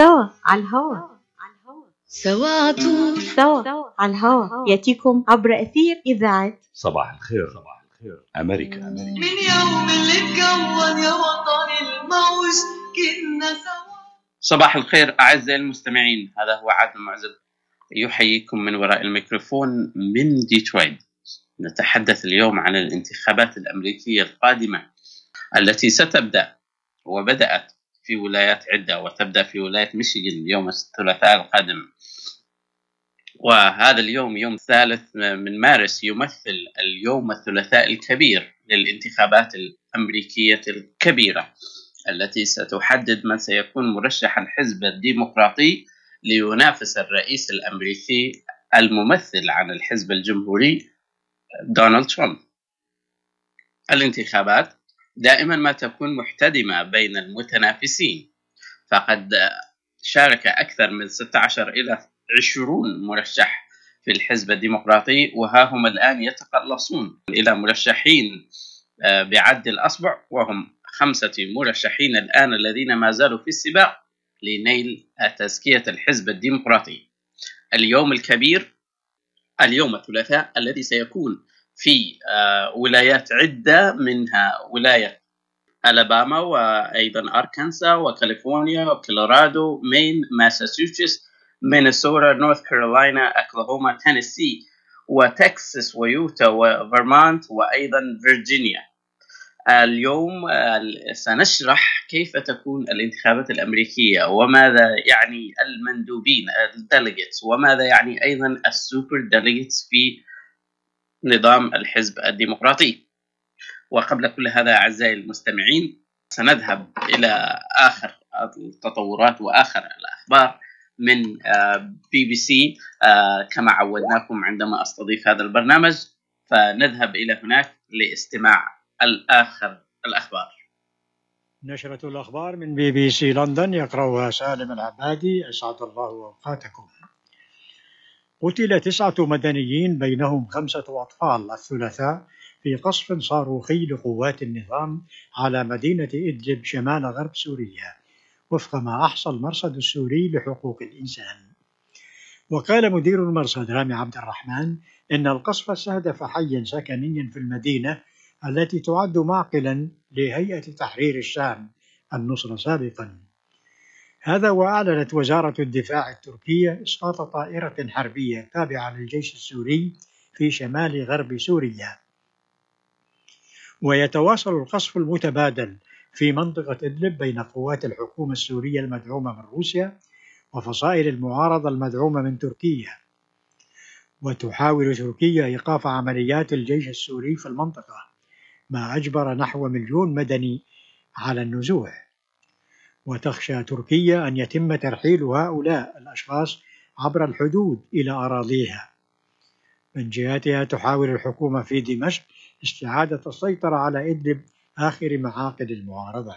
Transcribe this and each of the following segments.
سوا على الهوا. سوا عطول سوا على الهوا. يأتيكم عبر أثير إذاعة. صباح الخير. صباح الخير. أمريكا. أمريكا من يوم اللي اتكون يا وطني الموج كنا سوا. صباح الخير أعزائي المستمعين. هذا هو عادل معزب يحييكم من وراء الميكروفون من ديترويت. نتحدث اليوم عن الانتخابات الأمريكية القادمة التي ستبدأ وبدأت في ولايات عدة وتبدأ في ولاية ميشيغان يوم الثلاثاء القادم وهذا اليوم يوم الثالث من مارس يمثل اليوم الثلاثاء الكبير للانتخابات الأمريكية الكبيرة التي ستحدد من سيكون مرشح الحزب الديمقراطي لينافس الرئيس الأمريكي الممثل عن الحزب الجمهوري دونالد ترامب. الانتخابات دائما ما تكون محتدمة بين المتنافسين. فقد شارك أكثر من 16 إلى 20 مرشح في الحزب الديمقراطي وها هم الآن يتقلصون إلى مرشحين آه، بعد الأصبع وهم خمسة مرشحين الآن الذين ما زالوا في السباق لنيل تزكية الحزب الديمقراطي. اليوم الكبير اليوم الثلاثاء الذي سيكون في آه، ولايات عدة منها ولاية ألاباما وأيضا أركنساس وكاليفورنيا وكولورادو مين ماساتشوستس مينيسوتا نورث كارولاينا أكلاهوما تينيسي وتكساس ويوتا وفرمونت وأيضا فيرجينيا. اليوم سنشرح كيف تكون الانتخابات الأمريكية وماذا يعني المندوبين ال delegates وماذا يعني أيضا ال super delegates في نظام الحزب الديمقراطي. وقبل كل هذا أعزائي المستمعين سنذهب إلى آخر التطورات وآخر الأخبار من بي بي سي كما عودناكم عندما أستضيف هذا البرنامج فنذهب إلى هناك لاستماع الآخر الأخبار. نشرة الأخبار من بي بي سي لندن يقرأها سالم العبادي أسعد الله أوقاتكم. قتل تسعة مدنيين بينهم خمسة أطفال الثلاثاء. في قصف صاروخي لقوات النظام على مدينة إدلب شمال غرب سوريا وفق ما أحصى المرصد السوري لحقوق الإنسان. وقال مدير المرصد رامي عبد الرحمن إن القصف استهدف حيا سكنيا في المدينة التي تعد معقلا لهيئة تحرير الشام النصرة سابقا. هذا وأعلنت وزارة الدفاع التركية إسقاط طائرة حربية تابعة للجيش السوري في شمال غرب سوريا. ويتواصل القصف المتبادل في منطقة إدلب بين قوات الحكومة السورية المدعومة من روسيا وفصائل المعارضة المدعومة من تركيا. وتحاول تركيا إيقاف عمليات الجيش السوري في المنطقة ما أجبر نحو مليون مدني على النزوح. وتخشى تركيا أن يتم ترحيل هؤلاء الأشخاص عبر الحدود إلى أراضيها. من جهتها تحاول الحكومة في دمشق استعادة السيطرة على إدلب آخر معاقد المعارضة.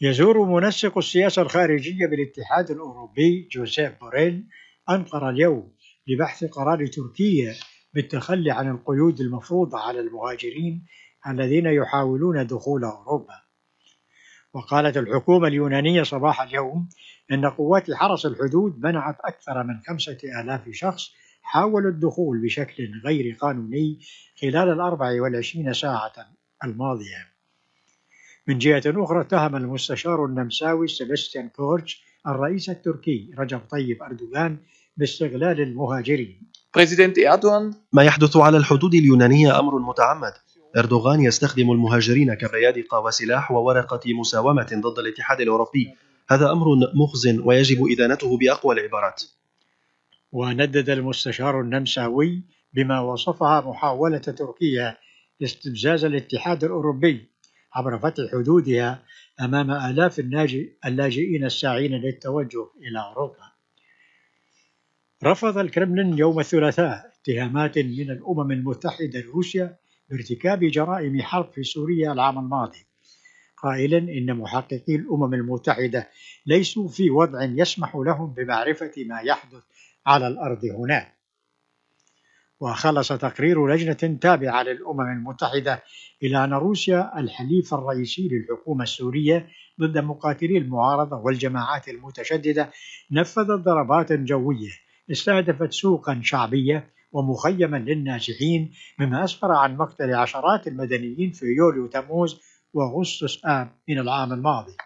يزور منسق السياسة الخارجية بالاتحاد الأوروبي جوزيف بوريل أنقرة اليوم لبحث قرار تركيا بالتخلي عن القيود المفروضة على المهاجرين الذين يحاولون دخول أوروبا. وقالت الحكومة اليونانية صباح اليوم إن قوات حرس الحدود منعت أكثر من خمسة آلاف شخص حاولوا الدخول بشكل غير قانوني خلال الأربع والعشرين ساعة الماضية. من جهة أخرى اتهم المستشار النمساوي سيبستيان كورتش الرئيس التركي رجب طيب أردوغان باستغلال المهاجرين. بريزيدنت إردوغان ما يحدث على الحدود اليونانية أمر متعمد. أردوغان يستخدم المهاجرين كبيادقة وسلاح وورقة مساومة ضد الاتحاد الأوروبي. هذا أمر مخز ويجب إدانته بأقوى العبارات. وندد المستشار النمساوي بما وصفها محاولة تركيا استفزاز الاتحاد الأوروبي عبر فتح حدودها أمام آلاف اللاجئين الساعين للتوجه إلى أوروبا. رفض الكرملين يوم الثلاثاء اتهامات من الأمم المتحدة لروسيا بارتكاب جرائم حرب في سوريا العام الماضي. قائلا إن محققي الأمم المتحدة ليسوا في وضع يسمح لهم بمعرفة ما يحدث على الأرض هناك. وخلص تقرير لجنة تابعة للأمم المتحدة إلى أن روسيا الحليف الرئيسي للحكومة السورية ضد مقاتلي المعارضة والجماعات المتشددة نفذت ضربات جوية استهدفت سوقا شعبية ومخيما للنازحين مما أسفر عن مقتل عشرات المدنيين في يوليو تموز وأغسطس آب من العام الماضي.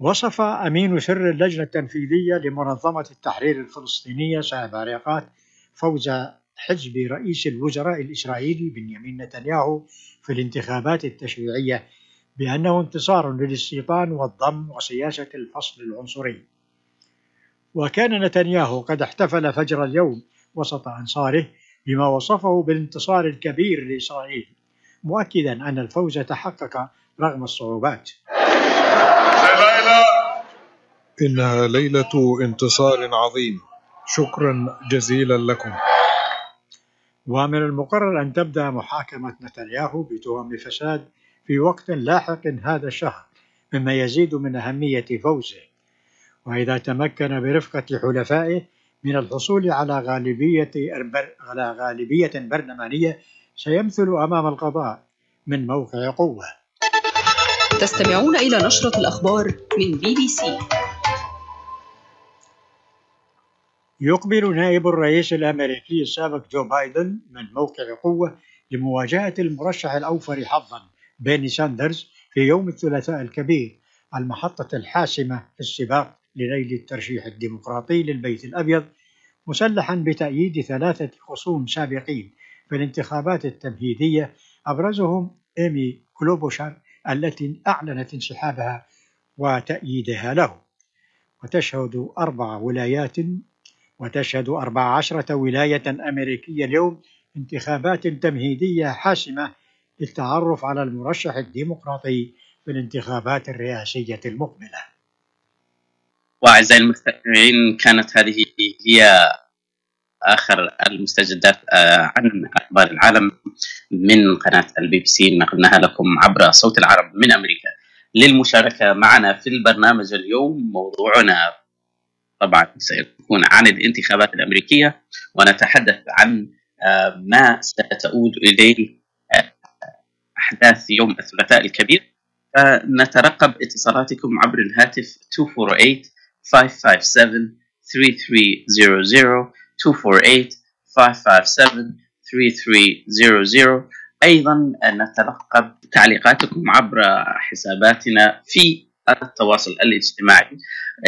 وصف أمين سر اللجنة التنفيذية لمنظمة التحرير الفلسطينية سائب عريقات فوز حزب رئيس الوزراء الإسرائيلي بنيامين نتنياهو في الانتخابات التشريعية بأنه انتصار للاستيطان والضم وسياسة الفصل العنصري. وكان نتنياهو قد احتفل فجر اليوم وسط أنصاره بما وصفه بالانتصار الكبير لإسرائيل مؤكدا أن الفوز تحقق رغم الصعوبات. إنها ليلة انتصار عظيم. شكرا جزيلا لكم. ومن المقرر أن تبدأ محاكمة نتنياهو بتهم فساد في وقت لاحق هذا الشهر مما يزيد من أهمية فوزه. وإذا تمكن برفقة حلفائه من الحصول على غالبية على غالبية برلمانية سيمثل أمام القضاء من موقع قوة. تستمعون إلى نشرة الأخبار من بي بي سي. يقبل نائب الرئيس الأمريكي السابق جو بايدن من موقع قوة لمواجهة المرشح الأوفر حظا بيني ساندرز في يوم الثلاثاء الكبير المحطة الحاسمة في السباق لنيل الترشيح الديمقراطي للبيت الأبيض مسلحا بتأييد ثلاثة خصوم سابقين في الانتخابات التمهيدية أبرزهم إيمي كلوبوشار التي أعلنت انسحابها وتأييدها له. وتشهد أربع ولايات وتشهد أربع عشرة ولاية أمريكية اليوم انتخابات تمهيدية حاسمة للتعرف على المرشح الديمقراطي في الانتخابات الرئاسية المقبلة. وأعزائي المستمعين كانت هذه هي آخر المستجدات آه، عن أخبار العالم من قناة البي بي سي. نقلناها لكم عبر صوت العرب من أمريكا. للمشاركة معنا في البرنامج اليوم موضوعنا طبعا سيكون عن الانتخابات الأمريكية ونتحدث عن آه، ما ستؤول إليه آه، أحداث يوم الثلاثاء الكبير. فنترقب اتصالاتكم عبر الهاتف 248 557 3300 248 557 3300 أيضا نترقب تعليقاتكم عبر حساباتنا في التواصل الاجتماعي.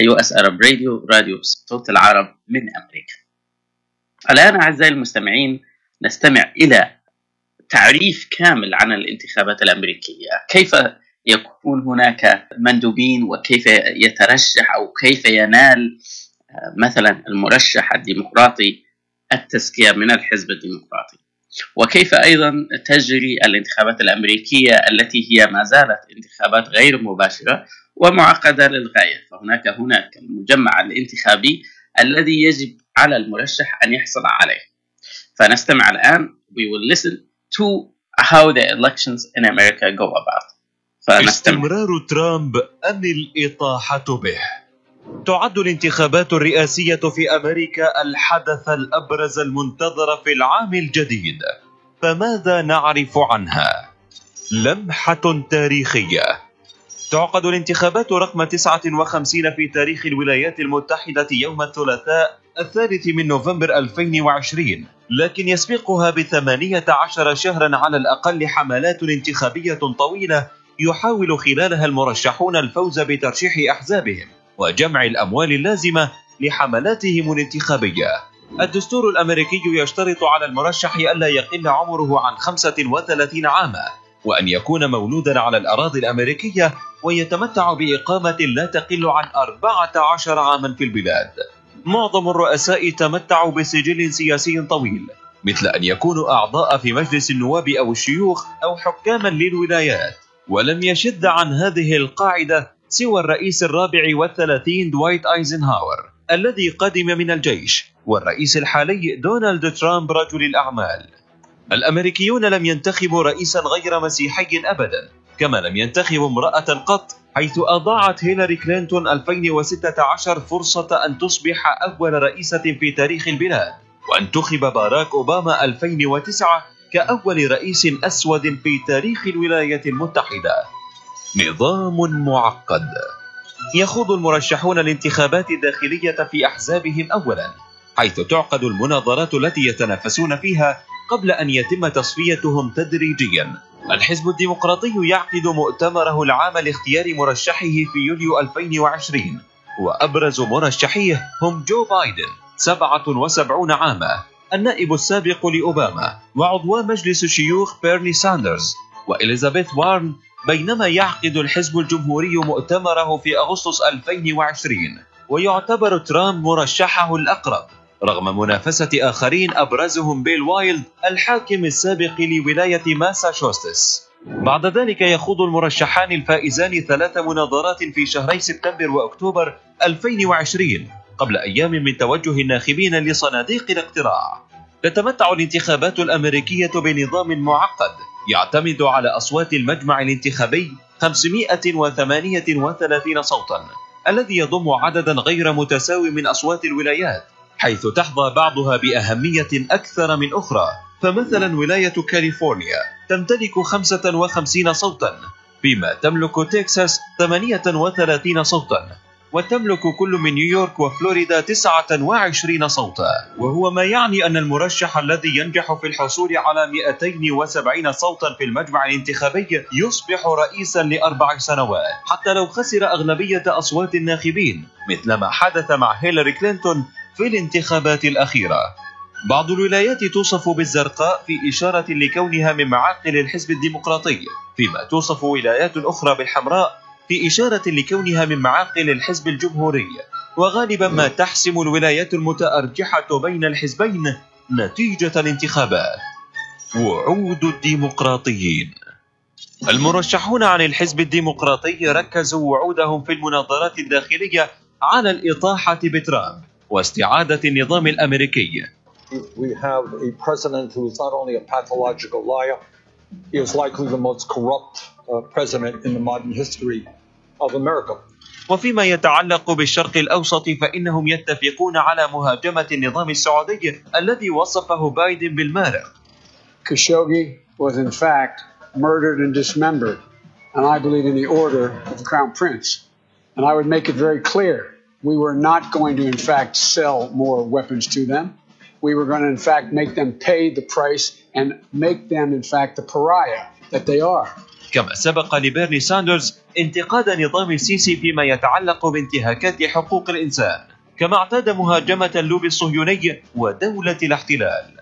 US Arab Radio راديو صوت العرب من أمريكا. الآن أعزائي المستمعين نستمع إلى تعريف كامل عن الانتخابات الأمريكية، كيف يكون هناك مندوبين وكيف يترشح أو كيف ينال مثلا المرشح الديمقراطي التزكية من الحزب الديمقراطي. وكيف أيضا تجري الانتخابات الأمريكية التي هي ما زالت انتخابات غير مباشرة ومعقدة للغاية، فهناك هناك المجمع الانتخابي الذي يجب على المرشح أن يحصل عليه. فنستمع الآن we will listen to how the elections in America go about. فنستمع استمرار ترامب أم الإطاحة به؟ تعد الانتخابات الرئاسية في أمريكا الحدث الأبرز المنتظر في العام الجديد. فماذا نعرف عنها؟ لمحة تاريخية. تعقد الانتخابات رقم 59 في تاريخ الولايات المتحدة يوم الثلاثاء الثالث من نوفمبر 2020 لكن يسبقها بثمانية عشر شهرا على الأقل حملات انتخابية طويلة يحاول خلالها المرشحون الفوز بترشيح أحزابهم. وجمع الأموال اللازمة لحملاتهم الانتخابية. الدستور الأمريكي يشترط على المرشح ألا يقل عمره عن 35 عاما وأن يكون مولودا على الأراضي الأمريكية ويتمتع بإقامة لا تقل عن 14 عاما في البلاد. معظم الرؤساء تمتعوا بسجل سياسي طويل مثل أن يكونوا أعضاء في مجلس النواب أو الشيوخ أو حكاما للولايات. ولم يشذ عن هذه القاعدة سوى الرئيس الرابع والثلاثين دوايت أيزنهاور الذي قدم من الجيش والرئيس الحالي دونالد ترامب رجل الأعمال. الأمريكيون لم ينتخبوا رئيسا غير مسيحي أبدا كما لم ينتخبوا امرأة قط حيث أضاعت هيلاري كلينتون 2016 فرصة أن تصبح أول رئيسة في تاريخ البلاد. وانتخب باراك أوباما 2009 كأول رئيس أسود في تاريخ الولايات المتحدة. نظام معقد. يخوض المرشحون الانتخابات الداخلية في أحزابهم أولا حيث تعقد المناظرات التي يتنافسون فيها قبل أن يتم تصفيتهم تدريجيا. الحزب الديمقراطي يعقد مؤتمره العام لاختيار مرشحه في يوليو 2020 وأبرز مرشحيه هم جو بايدن 77 عاما النائب السابق لأوباما وعضو مجلس الشيوخ بيرني ساندرز وإليزابيث وارن بينما يعقد الحزب الجمهوري مؤتمره في أغسطس 2020 ويعتبر ترامب مرشحه الأقرب رغم منافسة آخرين أبرزهم بيل ويلد الحاكم السابق لولاية ماساتشوستس. بعد ذلك يخوض المرشحان الفائزان ثلاث مناظرات في شهري سبتمبر وأكتوبر 2020 قبل أيام من توجه الناخبين لصناديق الاقتراع. تتمتع الانتخابات الأمريكية بنظام معقد يعتمد على أصوات المجمع الانتخابي 538 صوتا الذي يضم عددا غير متساو من أصوات الولايات حيث تحظى بعضها بأهمية أكثر من أخرى. فمثلا ولاية كاليفورنيا تمتلك 55 صوتا فيما تملك تكساس 38 صوتا. وتملك كل من نيويورك وفلوريدا 29 صوتا. وهو ما يعني أن المرشح الذي ينجح في الحصول على 270 صوتا في المجمع الانتخابي يصبح رئيسا لأربع سنوات حتى لو خسر أغلبية أصوات الناخبين مثلما حدث مع هيلاري كلينتون في الانتخابات الأخيرة. بعض الولايات توصف بالزرقاء في إشارة لكونها من معاقل الحزب الديمقراطي فيما توصف ولايات أخرى بالحمراء في إشارة لكونها من معاقل الحزب الجمهوري وغالبا ما تحسم الولايات المتأرجحة بين الحزبين نتيجة الانتخابات. وعود الديمقراطيين. المرشحون عن الحزب الديمقراطي ركزوا وعودهم في المناظرات الداخلية على الإطاحة بترامب واستعادة النظام الأمريكي. We have a president who is not only a pathological liar, he is likely the most corrupt uh, president in the modern history. Of America. وفيما يتعلق بالشرق الأوسط فإنهم يتفقون على مهاجمة النظام السعودي الذي وصفه بايدن بالمارق Khashoggi was in fact murdered and dismembered, and I believe in the order of the Crown Prince. And I would make it very clear we were not going to, in fact, sell more weapons to them. We were going to, in fact, make them pay the price and make them, in fact, the pariah that they are. كما سبق لبيرني ساندرز انتقاد نظام السيسي فيما يتعلق بانتهاكات حقوق الإنسان كما اعتاد مهاجمة اللوبي الصهيوني ودولة الاحتلال.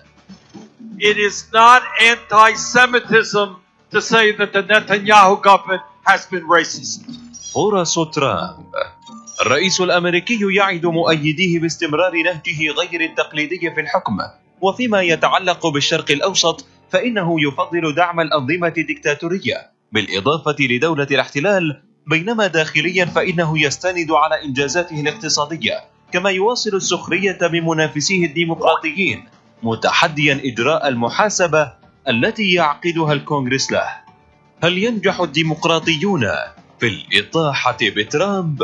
It is not anti-Semitism to say that the Netanyahu government has been racist. فرص ترامب الرئيس الأمريكي يعد مؤيديه باستمرار نهجه غير التقليدي في الحكم. وفيما يتعلق بالشرق الأوسط فإنه يفضل دعم الأنظمة الدكتاتورية. بالإضافة لدولة الاحتلال بينما داخليا فإنه يستند على إنجازاته الاقتصادية كما يواصل السخرية من منافسيه الديمقراطيين متحديا إجراء المحاسبة التي يعقدها الكونغرس له هل ينجح الديمقراطيون في الإطاحة بترامب؟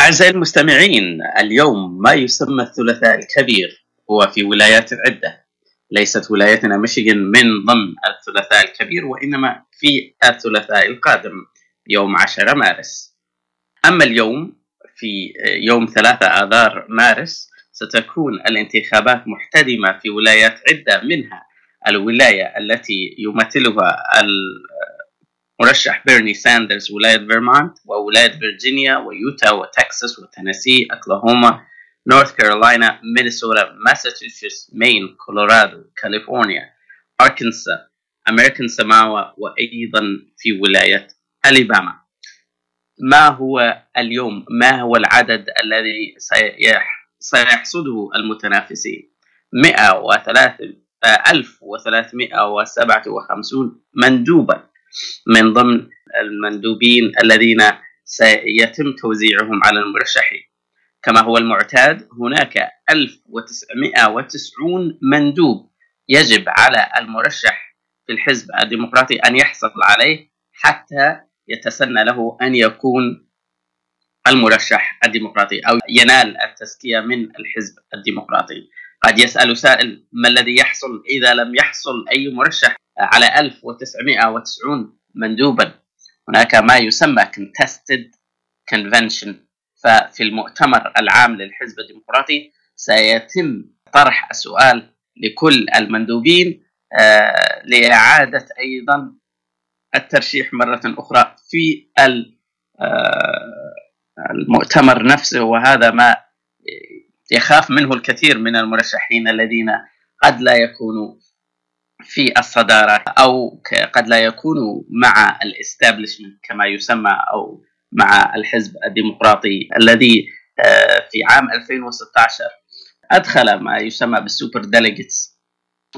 أعزائي المستمعين اليوم ما يسمى الثلاثاء الكبير هو في ولايات عدة ليست ولايتنا ميشيغان من ضمن الثلاثاء الكبير وإنما في الثلاثاء القادم يوم 10 مارس. أما اليوم في يوم 3 آذار مارس ستكون الانتخابات محتدمة في ولايات عدة منها الولاية التي يمثلها المرشح بيرني ساندرز ولاية فيرمونت وولاية فيرجينيا ويوتا وتكساس وتنسي أكلاهوما نورث كارولاينا مينيسوتا ماساتشوستس مين كولورادو كاليفورنيا أركنسا أمريكان سماوا وأيضا في ولاية أليباما ما هو اليوم ما هو العدد الذي سيحصده المتنافسين 103 1357 مندوبا من ضمن المندوبين الذين سيتم توزيعهم على المرشحين كما هو المعتاد هناك 1990 مندوب يجب على المرشح في الحزب الديمقراطي أن يحصل عليه حتى يتسنى له أن يكون المرشح الديمقراطي أو ينال التزكية من الحزب الديمقراطي. قد يسأل سائل ما الذي يحصل إذا لم يحصل أي مرشح على 1990 مندوبا؟ هناك ما يسمى contested convention. ففي المؤتمر العام للحزب الديمقراطي سيتم طرح السؤال لكل المندوبين آه، لإعادة أيضا الترشيح مرة أخرى في آه، المؤتمر نفسه وهذا ما يخاف منه الكثير من المرشحين الذين قد لا يكونوا في الصدارة أو قد لا يكونوا مع ال establishment كما يسمى أو مع الحزب الديمقراطي الذي آه، في عام 2016 أدخل ما يسمى بال super delegates.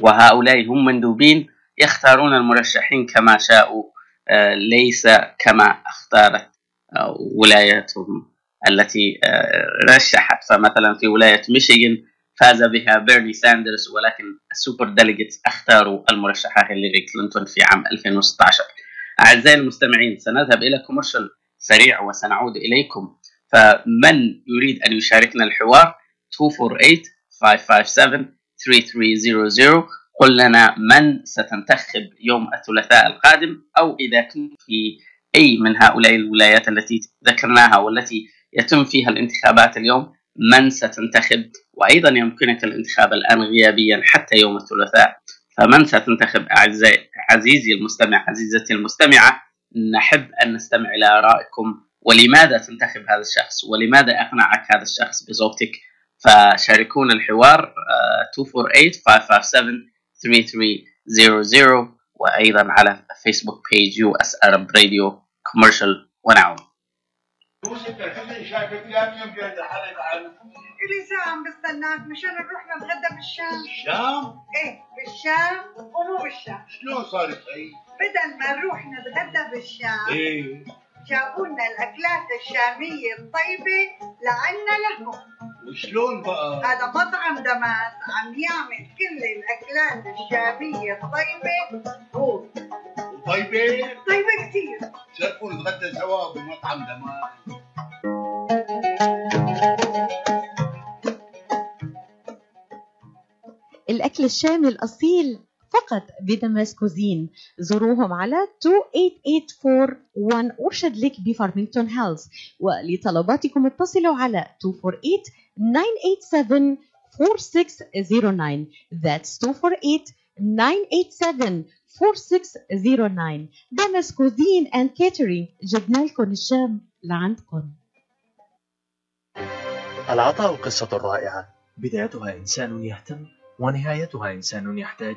وهؤلاء هم مندوبين يختارون المرشحين كما شاءوا آه، ليس كما اختارت آه، ولايتهم التي رشحت. فمثلا في ولاية ميشيغان فاز بها بيرني ساندرز ولكن ال super delegates أختاروا المرشحة هيلاري كلينتون في عام 2016 أعزائي المستمعين سنذهب إلى commercial سريع وسنعود إليكم. فمن يريد أن يشاركنا الحوار 248 557 3300 قل لنا من ستنتخب يوم الثلاثاء القادم أو إذا كنت في أي من هؤلاء الولايات التي ذكرناها والتي يتم فيها الانتخابات اليوم من ستنتخب؟ وأيضا يمكنك الانتخاب الآن غيابيا حتى يوم الثلاثاء. فمن ستنتخب؟ أعزائي عزيزي المستمع عزيزتي المستمعة نحب أن نستمع إلى آرائكم ولماذا تنتخب هذا الشخص ولماذا أقنعك هذا الشخص بزوجتك فشاركونا الحوار 248-557-3300 وأيضا على فيسبوك page US Arab Radio commercial ونعود إلي ساعة عم بستناك مشان نروح نتغدى بالشام الشام؟ إيه بالشام ومو بالشام شلون صارت هي؟ بدل ما نروح نتغدى بالشام إيه. جابوا لنا الأكلات الشامية الطيبة لعنا لهون. وشلون بقى؟ هذا مطعم دماس عم يعمل كل الأكلات الشامية الطيبة. هو طيبة؟ طيبة كثير شرفوا نتغدى سوا بمطعم دماس. الأكل الشامي الأصيل فقط بدمشق cuisine زوروهم على 28841 Orchard Lake بفارمينغتون هيلز ولطلباتكم اتصلوا على 248 987 4609 That's 248 987 4609 دمشق cuisine and catering جبنا لكم الشام لعندكم. العطاء قصة رائعة. بدايتها إنسان يهتم ونهايتها إنسان يحتاج.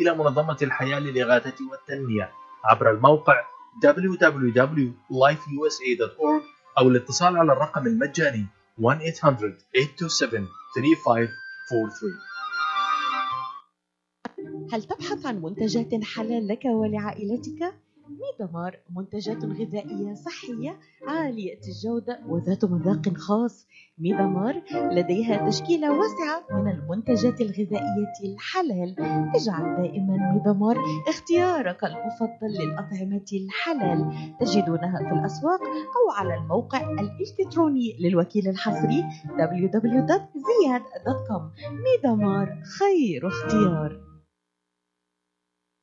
إلى منظمة الحياة للإغاثة والتنمية عبر الموقع www.lifeusa.org أو الاتصال على الرقم المجاني 1-800-827-3543 هل تبحث عن منتجات حلال لك ولعائلتك؟ ميدمار منتجات غذائية صحية عالية الجودة وذات مذاق خاص. ميدمار لديها تشكيلة واسعة من المنتجات الغذائية الحلال. اجعل دائما ميدمار اختيارك المفضل للأطعمة الحلال. تجدونها في الأسواق أو على الموقع الإلكتروني للوكيل الحصري www.ziyad.com ميدمار خير اختيار.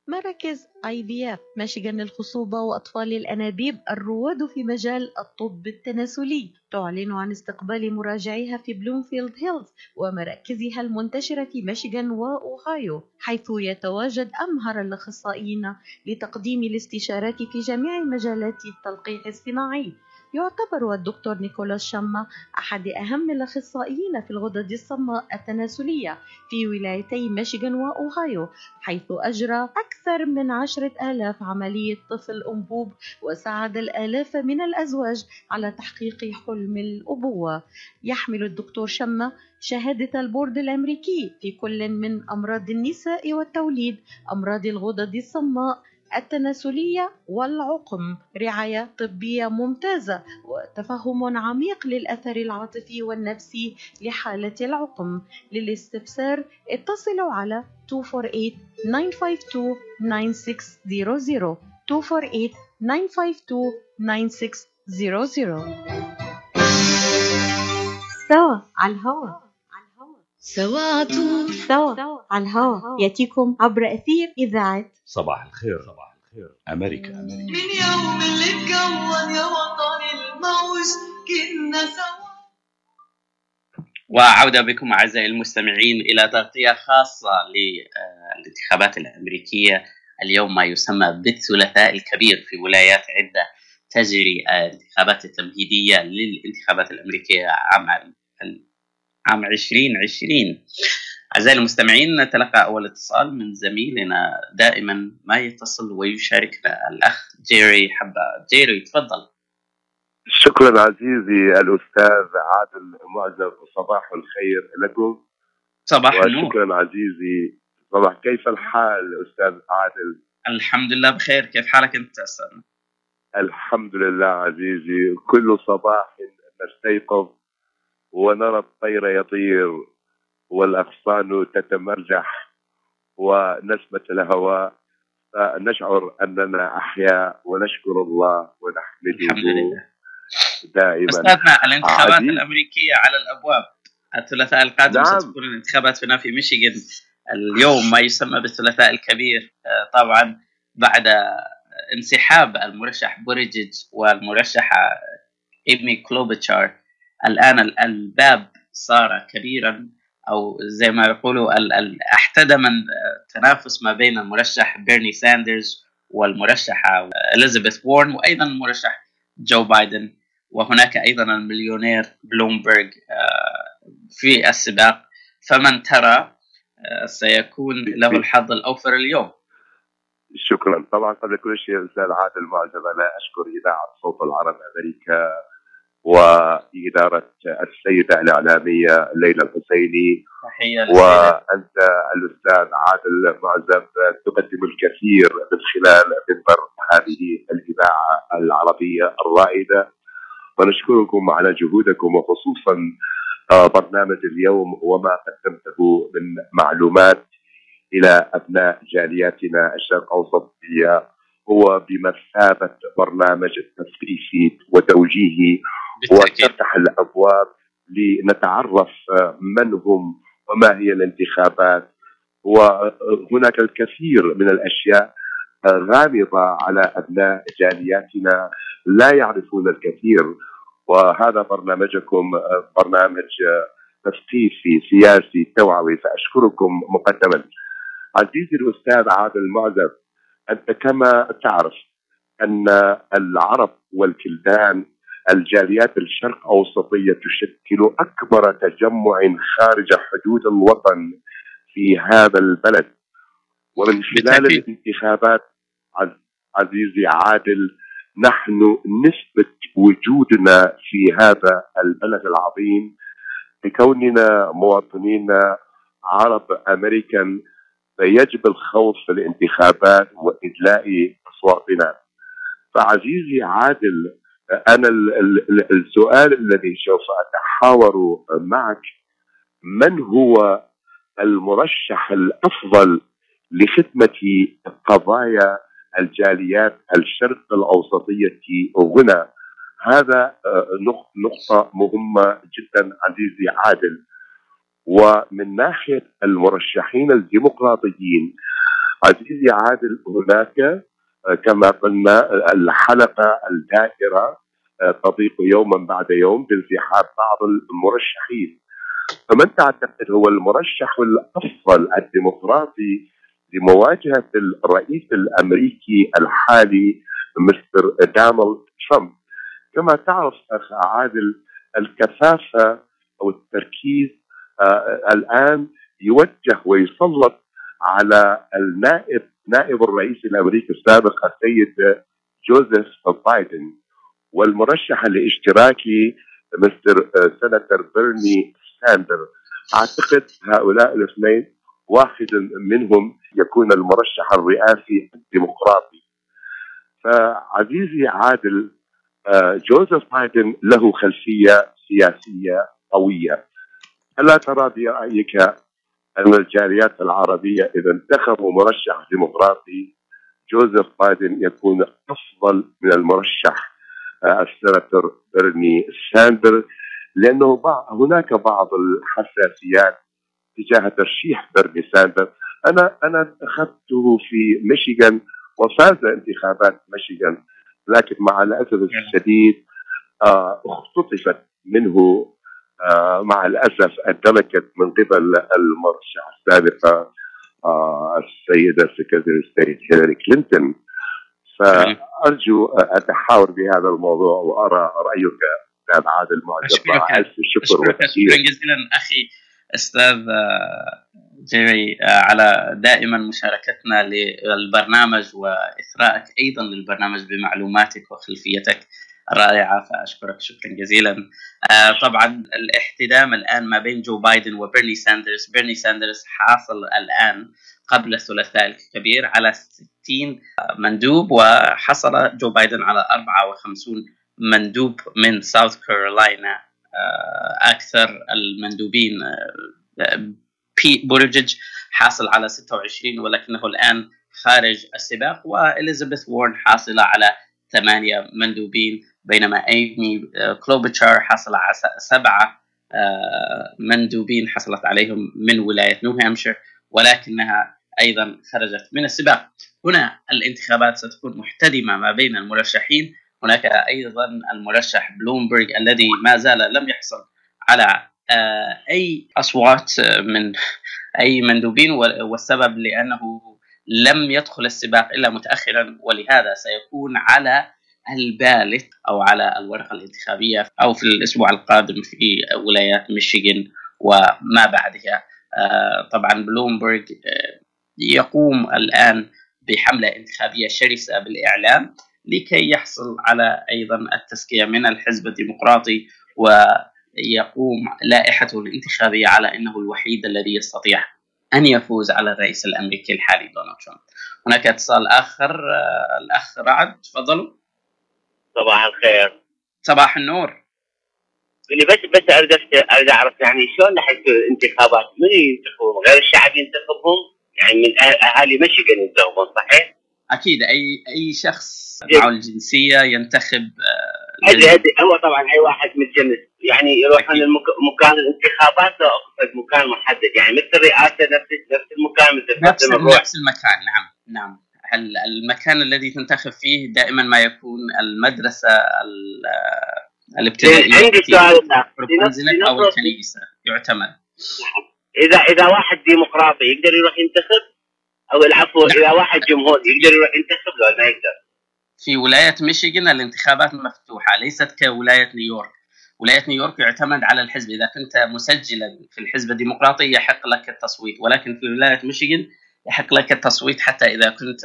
مراكز IVF مشيغان للخصوبة وأطفال الأنابيب الرواد في مجال الطب التناسلي. تعلن عن استقبال مراجعيها في بلومفيلد هيلز ومراكزها المنتشرة في ميشيغان وأوهايو حيث يتواجد أمهر الأخصائيين لتقديم الاستشارات في جميع مجالات التلقيح الصناعي. يعتبر الدكتور نيكولاس شما أحد أهم الأخصائيين في الغدد الصماء التناسلية في ولايتي ميشيغان وأوهايو حيث أجرى أكثر من عشرة آلاف عملية طفل أنبوب وساعد الآلاف من الأزواج على تحقيق حلم الأبوة. يحمل الدكتور شمة شهادة البورد الأمريكي في كل من أمراض النساء والتوليد أمراض الغدد الصماء التناسلية والعقم. رعاية طبية ممتازة وتفهم عميق للأثر العاطفي والنفسي لحالة العقم. للاستفسار اتصلوا على 248-952-9600 248-952-9600 سوا على الهوا سوا عطول سوا على الهوا. يأتيكم عبر أثير إذاعة صباح الخير. صباح الخير. أمريكا. أمريكا. من يوم اللي اتكون يا وطن الموج كنا سوا. وعودة بكم أعزائي المستمعين إلى تغطية خاصة للانتخابات الأمريكية. اليوم ما يسمى بالثلاثاء الكبير في ولايات عدة تجري الانتخابات التمهيدية للانتخابات الأمريكية عام عام 2020 أعزائي المستمعين نتلقى أول اتصال من زميلنا دائما ما يتصل ويشاركنا الأخ جيري حبة. جيري تفضل. شكرا عزيزي الأستاذ عادل معزب صباح الخير لكم. صباح النور. وشكرا عزيزي. صباح كيف الحال أستاذ عادل؟ الحمد لله بخير. كيف حالك أنت أستاذ؟ الحمد لله عزيزي. كل صباح نستيقظ ونرى الطير يطير والأغصان تتمرجح ونسمة الهواء فنشعر أننا أحياء ونشكر الله ونحمده الحمد لله دائما أستاذنا الانتخابات عزيز. الأمريكية على الأبواب الثلاثاء القادم نعم. ستكون الانتخابات هنا في ميشيغان اليوم ما يسمى بالثلاثاء الكبير آه، طبعا بعد انسحاب المرشح بوريجيج والمرشحة إيمي كلوبتشار الآن ال- الباب صار كبيرا أو زي ما يقولوا احتدم التنافس ما بين المرشح بيرني ساندرز والمرشحة إليزابيث وورن وأيضا المرشح جو بايدن وهناك أيضا المليونير بلومبرغ آه، في السباق. فمن ترى آه، سيكون له الحظ الأوفر اليوم. شكرا. طبعا قبل كل شيء أستاذ عادل معزب أنا أشكر إذاعة صوت العرب أمريكا. وإدارة السيدة الإعلامية ليلى الحسيني. وأنت الأستاذ عادل معزب تقدم الكثير من خلال منبر هذه الإذاعة العربية الرائدة. ونشكركم على جهودكم وخصوصا آه، برنامج اليوم وما قدمته من معلومات إلى أبناء جالياتنا الشرق الأوسطية هو بمثابة برنامج تثقيفي وتوجيهي وتفتح الأبواب لنتعرف آه، من هم وما هي الانتخابات. وهناك الكثير من الأشياء آه، غامضة على أبناء جالياتنا لا يعرفون الكثير. وهذا برنامجكم آه، برنامج تثقيفي سياسي توعوي فأشكركم مقدما. عزيزي الأستاذ عادل معزب أنت كما تعرف أن العرب والكلدان الجاليات الشرق أوسطية تشكل أكبر تجمع خارج حدود الوطن في هذا البلد. ومن خلال الانتخابات عز- عزيزي عادل نحن نثبت وجودنا في هذا البلد العظيم بكوننا مواطنين عرب أمريكان فيجب الخوض في الانتخابات وإدلاء أصواتنا. فعزيزي عادل أنا ال- ال- ال- السؤال الذي سوف أتحاور معك من هو المرشح الأفضل لخدمة قضايا الجاليات الشرق الأوسطية هنا؟ هذا آه، نق- نقطة مهمة جدا عزيزي عادل. ومن ناحية المرشحين الديمقراطيين عزيزي عادل هناك كما قلنا آه، الحلقة الدائرة آه، تضيق يوما بعد يوم بانسحاب بعض المرشحين. فمن تعتقد هو المرشح الأفضل الديمقراطي لمواجهة الرئيس الأمريكي الحالي مستر دونالد ترامب. كما تعرف أخ عادل الكثافة أو التركيز آه، الآن يوجه ويسلط على النائب نائب الرئيس الأمريكي السابق السيد جوزيف بايدن والمرشح الاشتراكي Mister Senator بيرني ساندر. أعتقد هؤلاء الاثنين واحد منهم يكون المرشح الرئاسي الديمقراطي. فعزيزي عادل آه، جوزيف بايدن له خلفية سياسية قوية. ألا ترى برأيك أن الجاليات العربية إذا انتخبوا مرشح ديمقراطي جوزيف بايدن يكون أفضل من المرشح آه، السناتور بيرني ساندر بعض هناك بعض الحساسيات تجاه ترشيح بيرني ساندر. أنا أنا انتخبته في ميشيغان وفاز انتخابات ميشيغان لكن مع الأسف الشديد آه، اختطفت منه مع الأسف ال delegates من قبل المرشحة السابقة آه، السيدة Secretary State هيلاري كلينتون. فأرجو أتحاور بهذا الموضوع وأرى رأيك أستاذ عادل معزب مع ألف شكر شكرا جزيلا أخي أستاذ آه، جيري آه، على دائما مشاركتنا للبرنامج واثرائك أيضا للبرنامج بمعلوماتك وخلفيتك. الرائعه فأشكرك شكرا جزيلا. آه، طبعا الاحتدام الآن ما بين جو بايدن وبرني ساندرز، برني ساندرز حاصل الآن قبل الثلاثاء الكبير على 60 مندوب وحصل جو بايدن على 54 مندوب من ساوث كارولاينا آه، أكثر المندوبين آه، بيت بورجج حاصل على 26 ولكنه الآن خارج السباق وإليزابيث وورن حاصلة على ثمانية مندوبين بينما أيمي آه، كلوبتشار حصل على س- سبعة آه، مندوبين حصلت عليهم من ولاية نيو هامشير ولكنها أيضا خرجت من السباق. هنا الانتخابات ستكون محتدمة ما بين المرشحين هناك أيضا المرشح بلومبرج الذي ما زال لم يحصل على آه، أي أصوات آه، من أي مندوبين وال- والسبب لأنه لم يدخل السباق إلا متاخرا ولهذا سيكون على البالت أو على الورقة الانتخابية أو في الأسبوع القادم في ولايات ميشيغان وما بعدها. آه، طبعا بلومبرج آه، يقوم الآن بحملة انتخابية شرسة بالإعلام لكي يحصل على أيضا التزكية من الحزب الديمقراطي ويقوم لائحته الانتخابية على إنه الوحيد الذي يستطيع أن يفوز على الرئيس الأمريكي الحالي دونالد ترامب. هناك اتصال آخر آه، الأخ رعد تفضلوا. صباح الخير صباح النور. اللي بس بس أريد أريد أعرف يعني شلون يصير الانتخابات؟ من ينتخبون؟ غير الشعب ينتخبهم؟ يعني من أه- أهالي ميشيغان ينتخبون صحيح؟ أكيد أي أي شخص معه الجنسية ينتخب آه، ادري ادري هو طبعا أي واحد متجنس يعني يروح عن المك... مكان الانتخابات له أقصد مكان محدد. يعني مثل الرئاسة نفس نفس المكان مثل نفس نفس المكان نعم نعم. المكان الذي تنتخب فيه دائما ما يكون المدرسة ال- الابتدائية عندي التي سؤال منزلك أو الكنيسه يعتمد. اذا إذا واحد ديمقراطي يقدر يروح ينتخب؟ أو العفو إذا واحد جمهوري يقدر يروح ينتخب؟ لو ما يقدر. في ولاية ميشيغان الانتخابات مفتوحة ليست كولاية نيويورك. ولاية نيويورك يعتمد على الحزب. إذا كنت مسجلا في الحزب الديمقراطي يحق لك التصويت ولكن في ولاية ميشيغان يحق لك التصويت حتى إذا كنت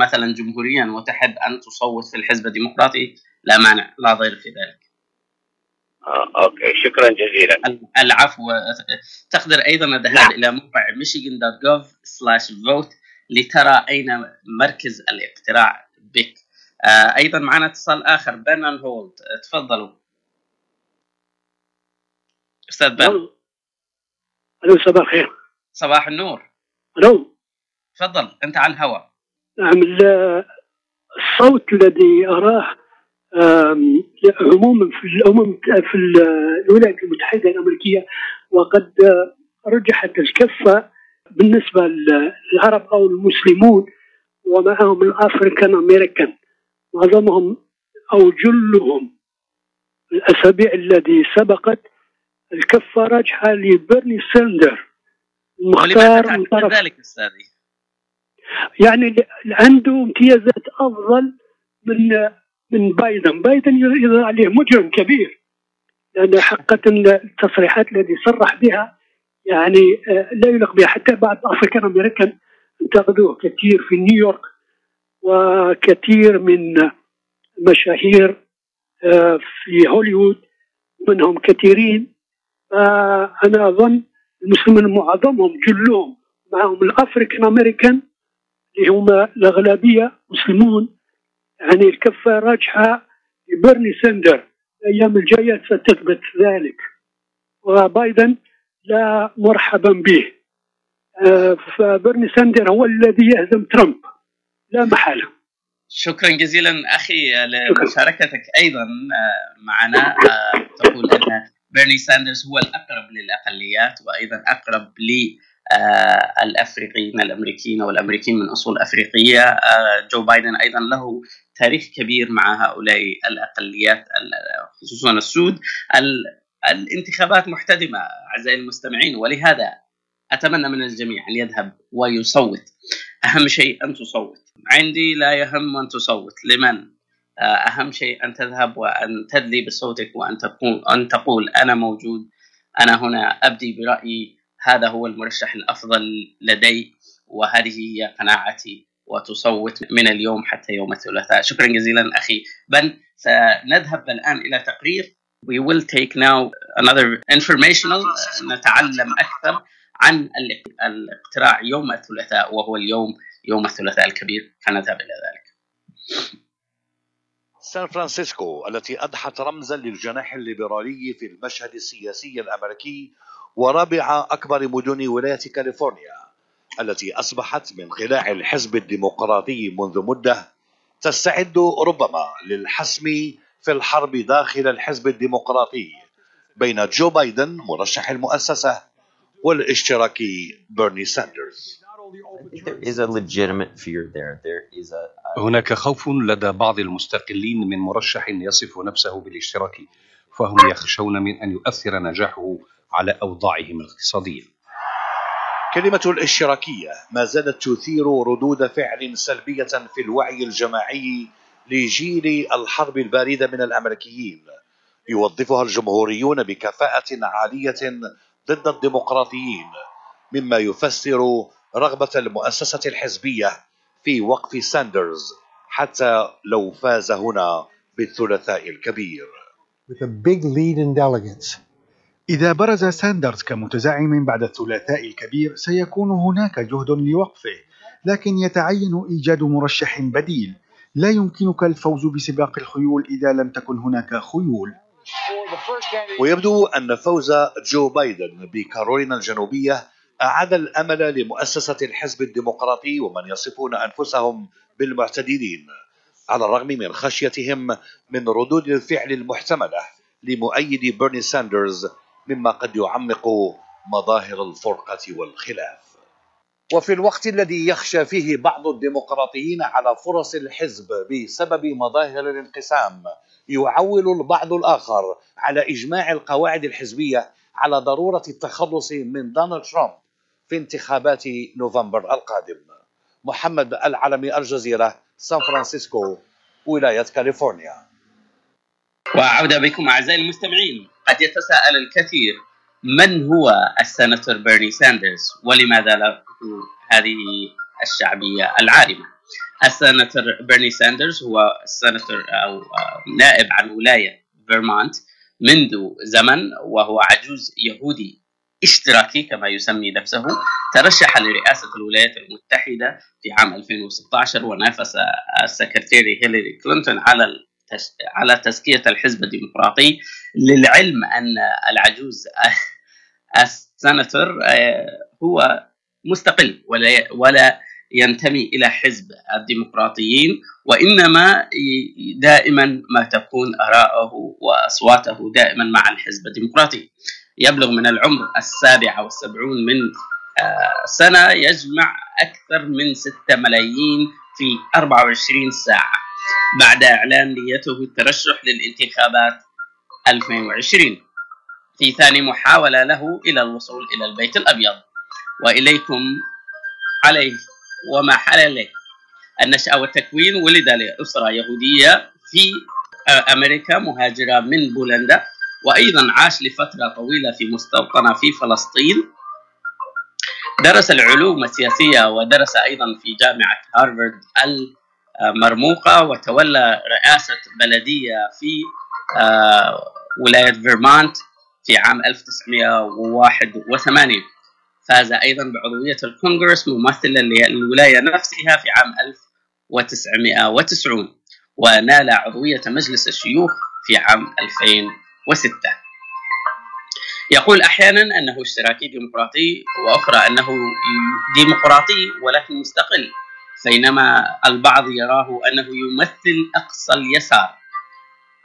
مثلا جمهوريا وتحب أن تصوت في الحزب الديمقراطي لا مانع لا ضير في ذلك. آه okay. شكرا جزيلا. العفو. تقدر أيضا الذهاب إلى موقع michigan.gov/vote لترى أين مركز الاقتراع بك. أيضا معنا اتصال آخر بن on hold. تفضلوا. أستاذ بن. ألو. صباح الخير. صباح النور. ألو. تفضل أنت على الهواء. نعم ال- الصوت الذي أراه عموما في الامم في ال- الولايات المتحدة الأمريكية وقد آه، رجحت الكفة بالنسبة للعرب أو المسلمون ومعهم الأفريكان أمريكان. معظمهم أو جلهم الأسابيع التي سبقت الكفة راجحة لبرني ساندر. مختار من طرف ذلك استاذي؟ يعني عنده امتيازات أفضل من من بايدن، بايدن يظهر عليه مجرم كبير لأن حقيقه التصريحات التي صرح بها يعني آه، لا يليق بها. حتى بعض ال African American انتقدوه كثير في نيويورك. وكثير من مشاهير آه، في هوليوود منهم كثيرين. فأنا أظن المسلمين معظمهم جلهم معهم الأفريكان أمريكان اللي هم الأغلبية مسلمون يعني الكفة راجحة لبرني سندر الأيام الجاية ستثبت ذلك. وبايدن لا مرحبا به. آه، فبرني ساندر هو الذي يهزم ترامب. لا محالة. شكرا جزيلا أخي لمشاركتك أيضا آه، معنا. آه، تقول أن بيرني ساندرز هو الأقرب للأقليات وأيضا أقرب للافريقيين الأمريكيين والأمريكيين من أصول أفريقية. جو بايدن أيضا له تاريخ كبير مع هؤلاء الأقليات خصوصا السود. الانتخابات محتدمة أعزائي المستمعين ولهذا أتمنى من الجميع أن يذهب ويصوت. أهم شيء أن تصوت. عندي لا يهم أن تصوت. لمن؟ أهم شيء أن تذهب وأن تدلي بصوتك وأن تقول أن تقول أنا موجود أنا هنا أبدي برأيي هذا هو المرشح الأفضل لدي وهذه هي قناعتي وتصوت من اليوم حتى يوم الثلاثاء. شكرا جزيلا أخي بن. سنذهب الآن إلى تقرير. We will take now another informational. نتعلم أكثر عن الاقتراع يوم الثلاثاء وهو اليوم يوم الثلاثاء الكبير فنذهب إلى ذلك. سان فرانسيسكو التي اضحت رمزا للجناح الليبرالي في المشهد السياسي الأمريكي ورابع أكبر مدن ولاية كاليفورنيا التي أصبحت من قلاع الحزب الديمقراطي منذ مدة تستعد ربما للحسم في الحرب داخل الحزب الديمقراطي بين جو بايدن مرشح المؤسسة والاشتراكي بيرني ساندرز هناك خوف لدى بعض المستقلين من مرشح يصف نفسه بالاشتراكي فهم يخشون من أن يؤثر نجاحه على أوضاعهم الاقتصادية. كلمة الاشتراكية ما زالت تثير ردود فعل سلبية في الوعي الجماعي لجيل الحرب الباردة من الأمريكيين. يوظفها الجمهوريون بكفاءة عالية ضد الديمقراطيين مما يفسر رغبة المؤسسة الحزبية في وقف ساندرز حتى لو فاز هنا بالثلاثاء الكبير. With a big lead in delegates. إذا برز ساندرز كمتزعم بعد الثلاثاء الكبير سيكون هناك جهد لوقفه لكن يتعين إيجاد مرشح بديل. لا يمكنك الفوز بسباق الخيول إذا لم تكن هناك خيول. ويبدو أن فوز جو بايدن بكارولينا الجنوبية أعاد الأمل لمؤسسة الحزب الديمقراطي ومن يصفون أنفسهم بالمعتدلين على الرغم من خشيتهم من ردود الفعل المحتملة لمؤيدي بيرني ساندرز مما قد يعمق مظاهر الفرقة والخلاف. وفي الوقت الذي يخشى فيه بعض الديمقراطيين على فرص الحزب بسبب مظاهر الانقسام يعول البعض الآخر على إجماع القواعد الحزبية على ضرورة التخلص من دونالد ترامب. في انتخابات نوفمبر القادم. محمد العلمي الجزيرة سان فرانسيسكو ولاية كاليفورنيا. وعودة بكم أعزائي المستمعين قد يتساءل الكثير من هو السناتور بيرني ساندرز؟ ولماذا له هذه الشعبية العارمة السناتور بيرني ساندرز هو السناتور أو نائب عن ولاية فيرمونت منذ زمن وهو عجوز يهودي. إشتراكي كما يسمي نفسه ترشح لرئاسة الولايات المتحدة في عام 2016 ونافس ال Secretary هيلاري كلينتون على على تزكية الحزب الديمقراطي للعلم أن العجوز السناتور هو مستقل ولا ولا ينتمي إلى حزب الديمقراطيين وإنما دائما ما تكون اراءه وأصواته دائما مع الحزب الديمقراطي. يبلغ من العمر السابعة والسبعون من سنة يجمع أكثر من 6 ملايين في 24 ساعة بعد إعلان نيته الترشح للانتخابات 2020 في ثاني محاولة له إلى الوصول إلى البيت الأبيض. وإليكم عليه وما حل له النشأة والتكوين ولد لأسرة يهودية في أمريكا مهاجرة من بولندا. وأيضا عاش لفترة طويلة في مستوطنة في فلسطين. درس العلوم السياسية ودرس أيضا في جامعة هارفارد المرموقة وتولى رئاسة بلدية في ولاية فيرمونت في عام 1981 فاز أيضا بعضوية الكونغرس ممثلا للولاية نفسها في عام 1990 ونال عضوية مجلس الشيوخ في عام 2006 يقول أحيانا أنه اشتراكي ديمقراطي وأخرى أنه ديمقراطي ولكن مستقل بينما البعض يراه أنه يمثل أقصى اليسار.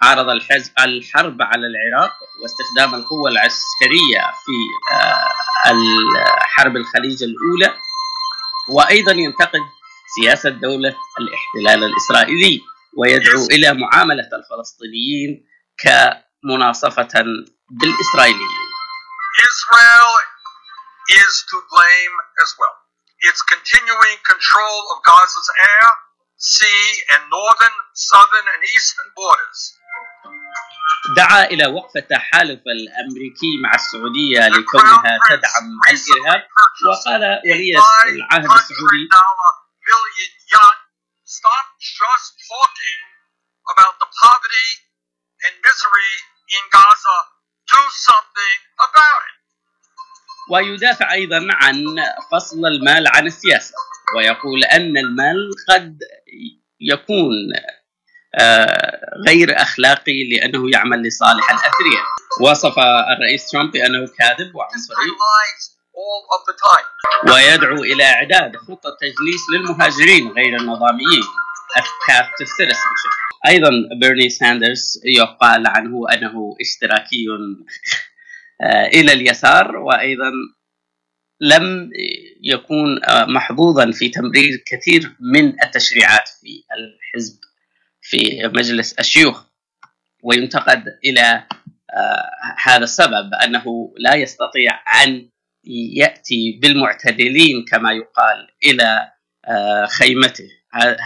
عارض الحزب الحرب على العراق واستخدام القوة العسكرية في حرب الخليج الأولى. وأيضا ينتقد سياسة دولة الاحتلال الإسرائيلي ويدعو إلى معاملة الفلسطينيين كمناصفة بالإسرائيليين Israel is to blame as well. Its continuing control of Gaza's air, sea, and northern, southern, and eastern borders دعا إلى وقف التحالف الأمريكي مع السعودية لكونها تدعم الإرهاب وقال ولي العهد السعودي Stop just talking about the poverty and misery in Gaza. Do something about it. ويدافع أيضا عن فصل المال عن السياسة ويقول أن المال قد يكون غير أخلاقي لأنه يعمل لصالح الأثرياء وصف الرئيس ترامب بأنه كاذب وعنصري ويدعو إلى إعداد خطة تجليس للمهاجرين غير النظاميين Path to Citizenship. أيضا بيرني ساندرز يقال عنه أنه إشتراكي إلى اليسار وأيضا لم يكون محظوظا في تمرير كثير من التشريعات في الحزب في مجلس الشيوخ. وينتقد إلى هذا السبب أنه لا يستطيع أن يأتي بالمعتدلين كما يقال إلى خيمته.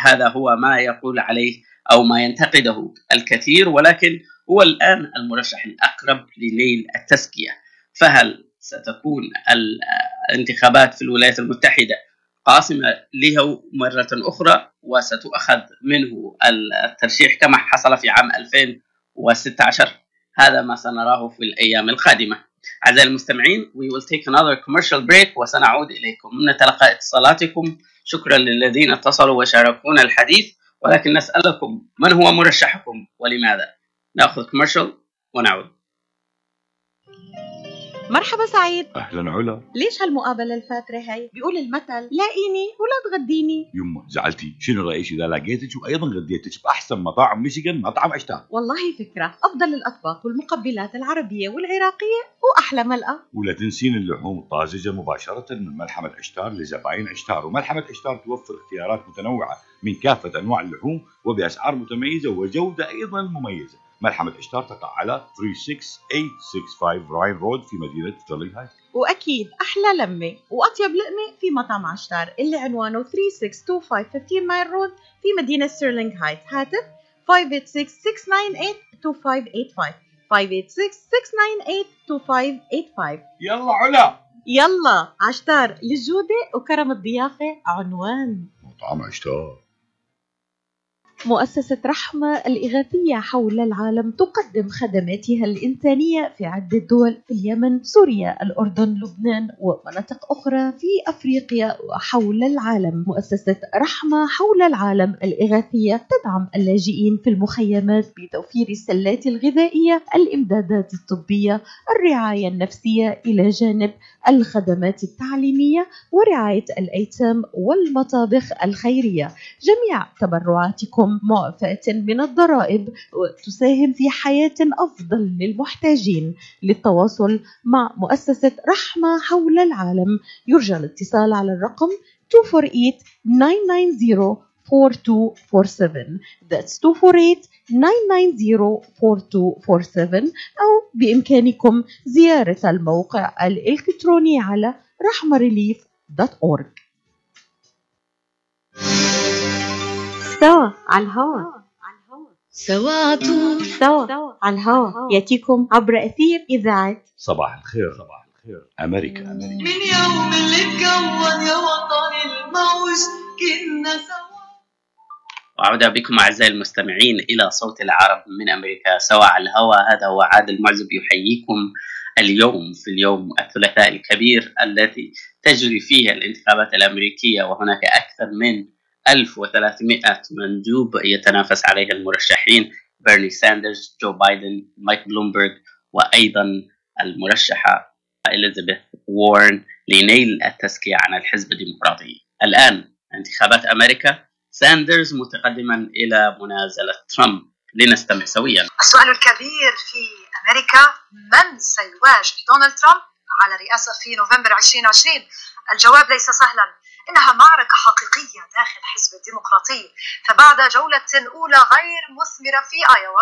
هذا هو ما يقول عليه أو ما ينتقده الكثير ولكن هو الآن المرشح الأقرب لنيل التزكية. فهل ستكون الانتخابات في الولايات المتحدة قاسمة له مرة أخرى؟ وستؤخذ منه الترشيح كما حصل في عام 2016 هذا ما سنراه في الأيام القادمة. أعزائي المستمعين we will take another commercial break وسنعود إليكم. نتلقى اتصالاتكم شكرا للذين اتصلوا وشاركونا الحديث ولكن نسألكم من هو مرشحكم ولماذا؟ نأخذ commercial ونعود. مرحبا سعيد. أهلا علا. ليش هالمقابلة الفاترة هي بيقول المثل لاقيني ولا تغديني. يما زعلتي. شنو رأيك؟ إذا لقيتك وأيضا غديتك بأحسن مطاعم ميشيغان مطعم عشتار والله فكرة. أفضل الأطباق والمقبلات العربية والعراقية وأحلى ملقى ولا تنسين اللحوم الطازجة مباشرة من ملحمة عشتار لزباين عشتار وملحمة عشتار توفر اختيارات متنوعة من كافة أنواع اللحوم وبأسعار متميزة وجودة أيضا مميزة. ملحمة عشتار تقع على 36865 Ryan Road في مدينة ستيرلينغ هايتس. وأكيد أحلى لمة وأطيب لقمة في مطعم عشتار اللي عنوانه 3625 Mile Road في مدينة ستيرلينغ هايتس. هاتف 586-698-2585 586-698-2585 يلا على. يلا عشتار للجودة وكرم الضيافة عنوان. مطعم عشتار. مؤسسة رحمة الإغاثية حول العالم تقدم خدماتها الإنسانية في عدة دول في اليمن، سوريا، الأردن، لبنان ومناطق أخرى في أفريقيا وحول العالم. مؤسسة رحمة حول العالم الإغاثية تدعم اللاجئين في المخيمات بتوفير السلات الغذائية، الإمدادات الطبية، الرعاية النفسية إلى جانب الخدمات التعليمية ورعاية الأيتام والمطابخ الخيرية. جميع تبرعاتكم معفاة من الضرائب وتساهم في حياة أفضل للمحتاجين للتواصل مع مؤسسة رحمة حول العالم. يرجى الاتصال على الرقم 248 4247 That's 248 أو بإمكانكم زيارة الموقع الإلكتروني على رحمريليف.org سوا على الهوا سوا عطول سوا على الهوا يأتيكم عبر أثير إذاعة صباح الخير. صباح الخير. أمريكا. أمريكا من يوم اللي اتكون يا وطني الموج كنا سوا. وعودة بكم أعزائي المستمعين إلى صوت العرب من أمريكا. سواء على الهواء هذا هو عادل معزب يحييكم اليوم في اليوم الثلاثاء الكبير التي تجري فيه الانتخابات الأمريكية وهناك أكثر من 1300 مندوب يتنافس عليها المرشحين بيرني ساندرز جو بايدن مايك بلومبرغ وأيضا المرشحة إليزابيث وورن لنيل التزكية عن الحزب الديمقراطي. الآن انتخابات أمريكا ساندرز متقدما إلى منازلة ترامب. لنستمع سويا. السؤال الكبير في أمريكا من سيواجه دونالد ترامب على الرئاسة في نوفمبر 2020 الجواب ليس سهلا. إنها معركة حقيقية داخل حزب الديمقراطي. فبعد جولة أولى غير مثمرة في آيوا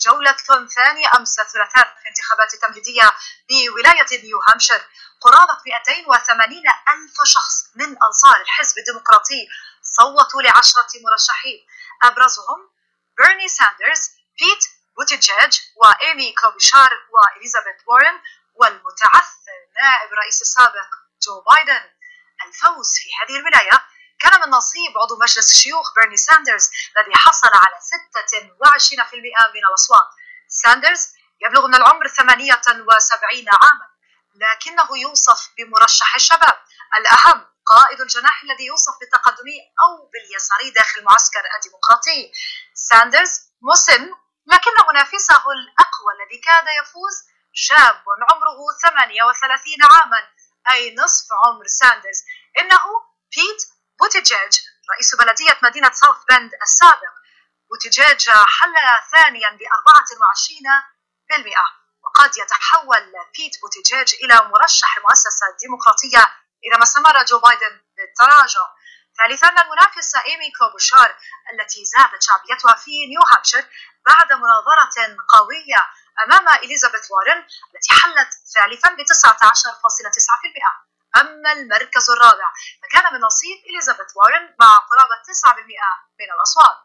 جولة ثانية أمس الثلاثاء في انتخابات تمهيدية بولاية نيو هامبشير قرابة 280 ألف شخص من أنصار الحزب الديمقراطي صوتوا لعشرة مرشحين. أبرزهم بيرني ساندرز بيت بوتيجيج وإيمي كلوبوشار وإليزابيث وارن والمتعثر نائب الرئيس السابق جو بايدن. الفوز في هذه الولاية كان من نصيب عضو مجلس الشيوخ بيرني ساندرز الذي حصل على 26% من الأصوات. ساندرز يبلغ من العمر 78 عاما لكنه يوصف بمرشح الشباب. الأهم قائد الجناح الذي يوصف بالتقدمي أو باليساري داخل المعسكر الديمقراطي. ساندرز مسن لكن منافسه الأقوى الذي كاد يفوز شاب عمره 38 عاما. أي نصف عمر ساندرز. إنه بيت بوتيجيج رئيس بلدية مدينة ساوث بند السابق. بوتيجيج حل ثانيا ب 24% وقد يتحول بيت بوتيجيج إلى مرشح المؤسسة الديمقراطية إذا ما استمر جو بايدن بالتراجع. ثالثا المنافسة إيمي كلوبوشار التي زادت شعبيتها في نيو هامبشير بعد مناظرة قوية أمام إليزابيث وارن التي حلت ثالثا ب 19.9% أما المركز الرابع فكان من نصيب إليزابيث وارن مع قرابة 9% من الأصوات.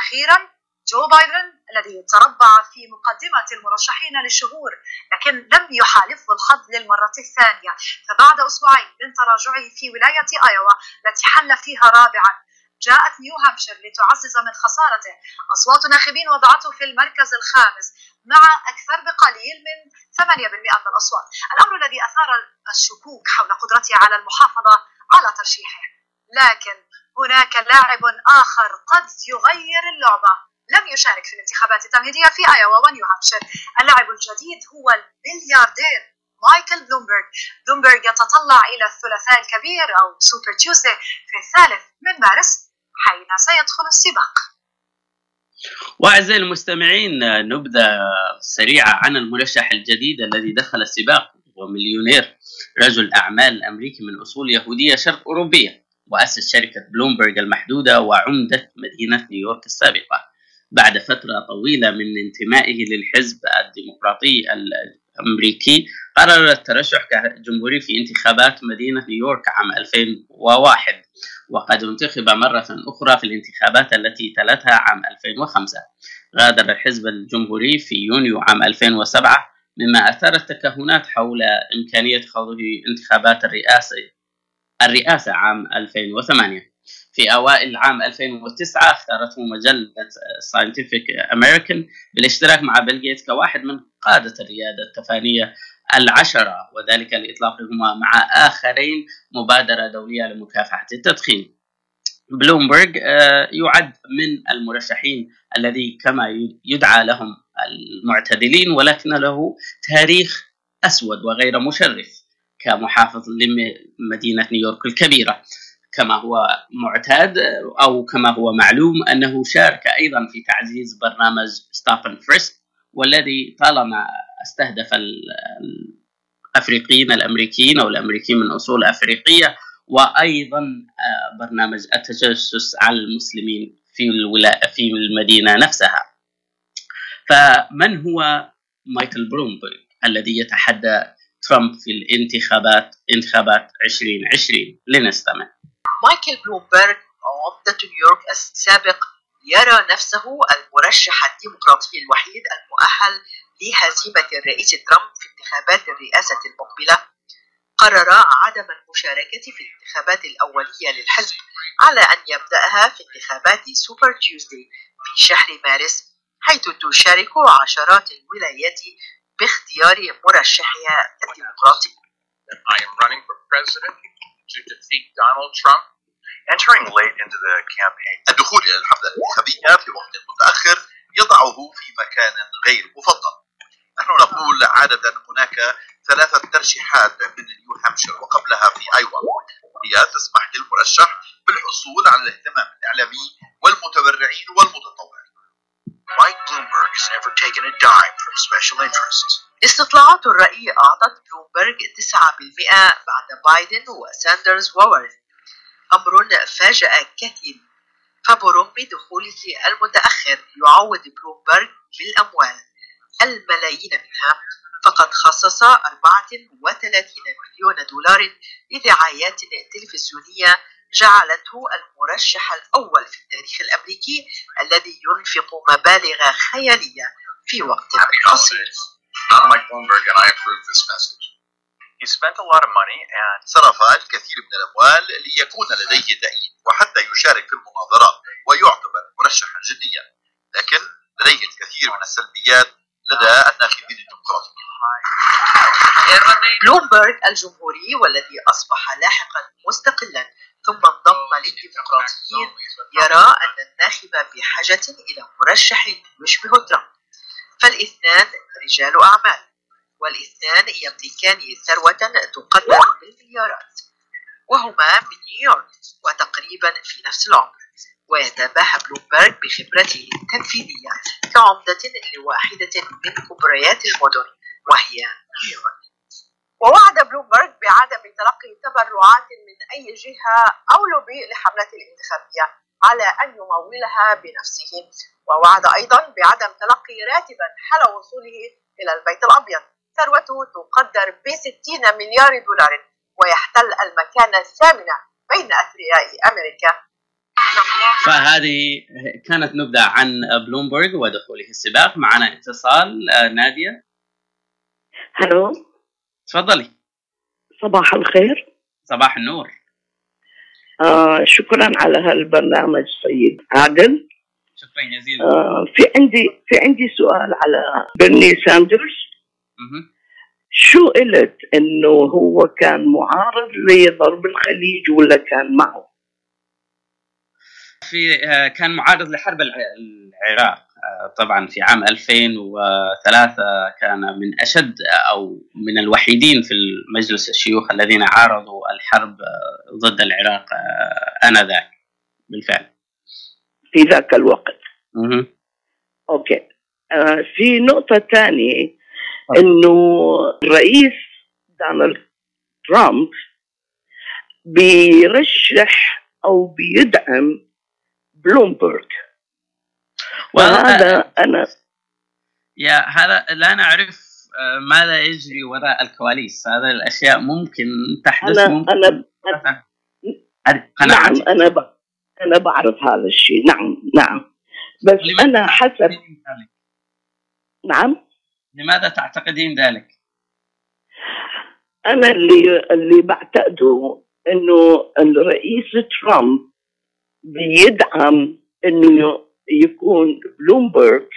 أخيرا جو بايدن الذي تربع في مقدمة المرشحين لشهور لكن لم يحالفه الحظ للمرة الثانية. فبعد أسبوعين من تراجعه في ولاية آيوا التي حل فيها رابعا جاءت نيو هامبشير لتعزز من خسارته. أصوات ناخبين وضعته في المركز الخامس. مع أكثر بقليل من 8% من الأصوات. الأمر الذي أثار الشكوك حول قدرته على المحافظة على ترشيحه. لكن هناك لاعب آخر قد يغير اللعبة. لم يشارك في الانتخابات التمهيدية في آيوا ونيو هامشير اللاعب الجديد هو الملياردير مايكل بلومبرغ. بلومبرغ يتطلع إلى الثلاثاء الكبير أو Super Tuesday في الثالث من مارس حين سيدخل السباق. وأعزائي المستمعين نبذة سريعة عن المرشح الجديد الذي دخل السباق ومليونير رجل أعمال أمريكي من أصول يهودية شرق أوروبية وأسس شركة بلومبرغ المحدودة وعمدة مدينة نيويورك السابقة. بعد فترة طويلة من انتمائه للحزب الديمقراطي الأمريكي قرر الترشح كجمهوري في انتخابات مدينة نيويورك عام 2001 وقد انتخب مرة أخرى في الانتخابات التي تلتها عام 2005 غادر الحزب الجمهوري في يونيو عام 2007 مما أثار التكهنات حول إمكانية خوضه انتخابات الرئاسة الرئاسة عام 2008 في أوائل عام 2009 اختارته مجلة Scientific American بالاشتراك مع بيل جيتس كواحد من قادة الريادة التقانية العشرة وذلك لإطلاقهما مع آخرين مبادرة دولية لمكافحة التدخين. بلومبرغ آه، يعد من المرشحين الذي كما يدعى لهم المعتدلين ولكن له تاريخ أسود وغير مشرف كمحافظ لمدينة نيويورك الكبيرة. كما هو معتاد أو كما هو معلوم أنه شارك أيضا في تعزيز برنامج stop and frisk والذي طالما استهدف الأفريقيين الأمريكيين أو الأمريكيين من أصول أفريقية وأيضا آه، برنامج التجسس على المسلمين في الولا في المدينة نفسها. فمن هو مايكل بلومبرغ الذي يتحدى ترامب في الانتخابات انتخابات 2020 لنستمع. مايكل بلومبرغ عمدة نيويورك السابق يرى نفسه المرشح الديمقراطي الوحيد المؤهل لهزيمة الرئيس ترامب في انتخابات الرئاسة المقبلة قرر عدم المشاركة في الانتخابات الأولية للحزب على أن يبدأها في انتخابات سوبر تيوزدي في شهر مارس حيث تشارك عشرات الولايات باختيار مرشحها الديمقراطي. I am running for president to defeat Donald Trump. Entering late into the campaign الدخول إلى الحملة الانتخابية في وقت متأخر يضعه في مكان غير مفضل نحن نقول عادة هناك ثلاثة ترشيحات من نيو هامشير وقبلها في أيوا. هي تسمح للمرشح بالحصول على الاهتمام الإعلامي والمتبرعين والمتطوعين. Mike Bloomberg has never taken a dime from special interests. استطلاعات الرأي أعطت بلومبرج 9% بعد بايدن وساندرز وورن أمر فاجأ كثير. فبرغم دخوله المتأخر يعوض بلومبرج بالأموال. الملايين منها فقد خصص 34 مليون دولار لدعايات تلفزيونية جعلته المرشح الأول في التاريخ الأمريكي الذي ينفق مبالغ خيالية في وقت قصير. I'm Mike Bloomberg and I approve this message. He spent a lot of money and صرف الكثير من الأموال ليكون لديه تأييد وحتى يشارك في المناظرات ويعتبر مرشحا جديا لكن لديه الكثير من السلبيات لدى الناخبين الديمقراطيين بلومبرج الجمهوري والذي أصبح لاحقا مستقلا ثم انضم للديمقراطيين يرى أن الناخب بحاجة إلى مرشح يشبه ترامب. فالاثنان رجال أعمال والاثنان يملكان ثروة تقدر بالمليارات وهما من نيويورك وتقريبا في نفس العمر. ويتباهى بلومبرج بخبرته التنفيذية كعمدة لواحدة من كبريات المدن وهي نيويورك ووعد بلومبرج بعدم تلقي تبرعات من أي جهة أو لوبي لحملته الانتخابية على أن يمولها بنفسه. ووعد أيضا بعدم تلقي راتبا حال وصوله إلى البيت الأبيض. ثروته تقدر ب 60 مليار دولار ويحتل المكانة الثامنة بين أثرياء أمريكا. فهذه كانت نبذة عن بلومبرج ودخوله السباق. معنا اتصال آه، نادية. هلو. تفضلي. صباح الخير. صباح النور. آه شكرا على هالبرنامج سيد عادل. شكرا جزيلا. آه في عندي في عندي سؤال على برني ساندرز. شو قلت إنه هو كان معارض لضرب الخليج ولا كان معه؟ في آه، كان معارض لحرب الع- العراق. آه، طبعا في عام 2003 كان من أشد أو من الوحيدين في مجلس الشيوخ الذين عارضوا الحرب آه، ضد العراق آه، آنذاك. بالفعل. في ذاك الوقت. مهم. okay. آه في نقطة ثانية إنه الرئيس دونالد ترامب بيرشح أو بيدعم بلومبرج وهذا أنا يا هذا لا نعرف آه، ماذا يجري وراء الكواليس. هذه الأشياء ممكن تحدث أنا ممكن أنا هذه نعم أنا ب... أنا بعرف هذا الشيء. نعم نعم. بس أنا حسب نعم؟ لماذا تعتقدين ذلك؟ أنا اللي اللي بعتقده إنه الرئيس ترامب بيدعم إنه يكون بلومبرج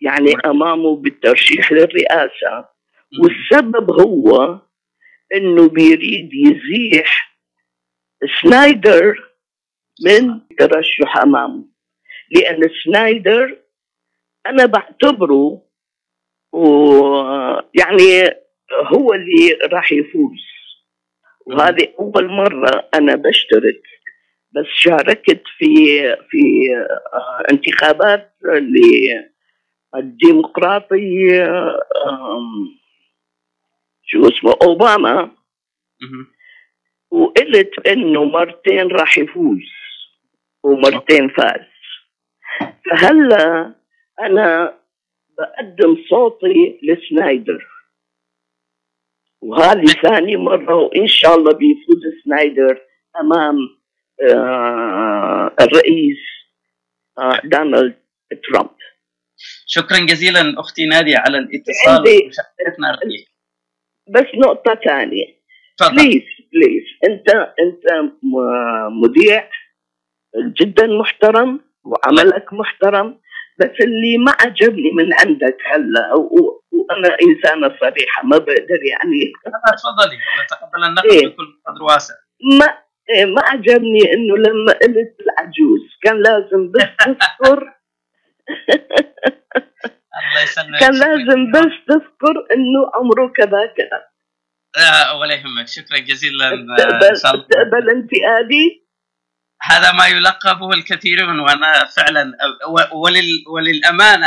يعني أمامه بالترشيح للرئاسة. والسبب هو إنه بيريد يزيح ساندرز من ترشح أمامه. لأن ساندرز أنا بعتبره ويعني هو اللي راح يفوز. وهذه أول مرة أنا بشترك بس شاركت في في آه، انتخابات للديمقراطي شو اسمه أوباما. وقلت إنه مرتين راح يفوز ومرتين فاز. فهلا أنا بقدم صوتي لسنايدر. وهذه ثاني مرة وإن شاء الله بيفوز ساندرز أمام الرئيس آه دونالد ترامب. شكرا جزيلا أختي نادية على الاتصال ومشاركتنا بس نقطة ثانية. please please أنت أنت مذيع جدا محترم وعملك محترم بس اللي ما عجبني من عندك هلا وأنا إنسانة صريحة ما بقدر يعني تفضلي. نتقبل النقد إيه. بكل قدر واسع. ما ما عجبني إنه لما قلت العجوز كان لازم بس تذكر. كان لازم بس تذكر إنه عمره كذا كذا. لا ولا يهمك. شكرا جزيلا آه، إن تقبل شاء الله. تقبل انتقادي؟ هذا ما يلقبه الكثيرون وأنا فعلا. ولل وللأمانة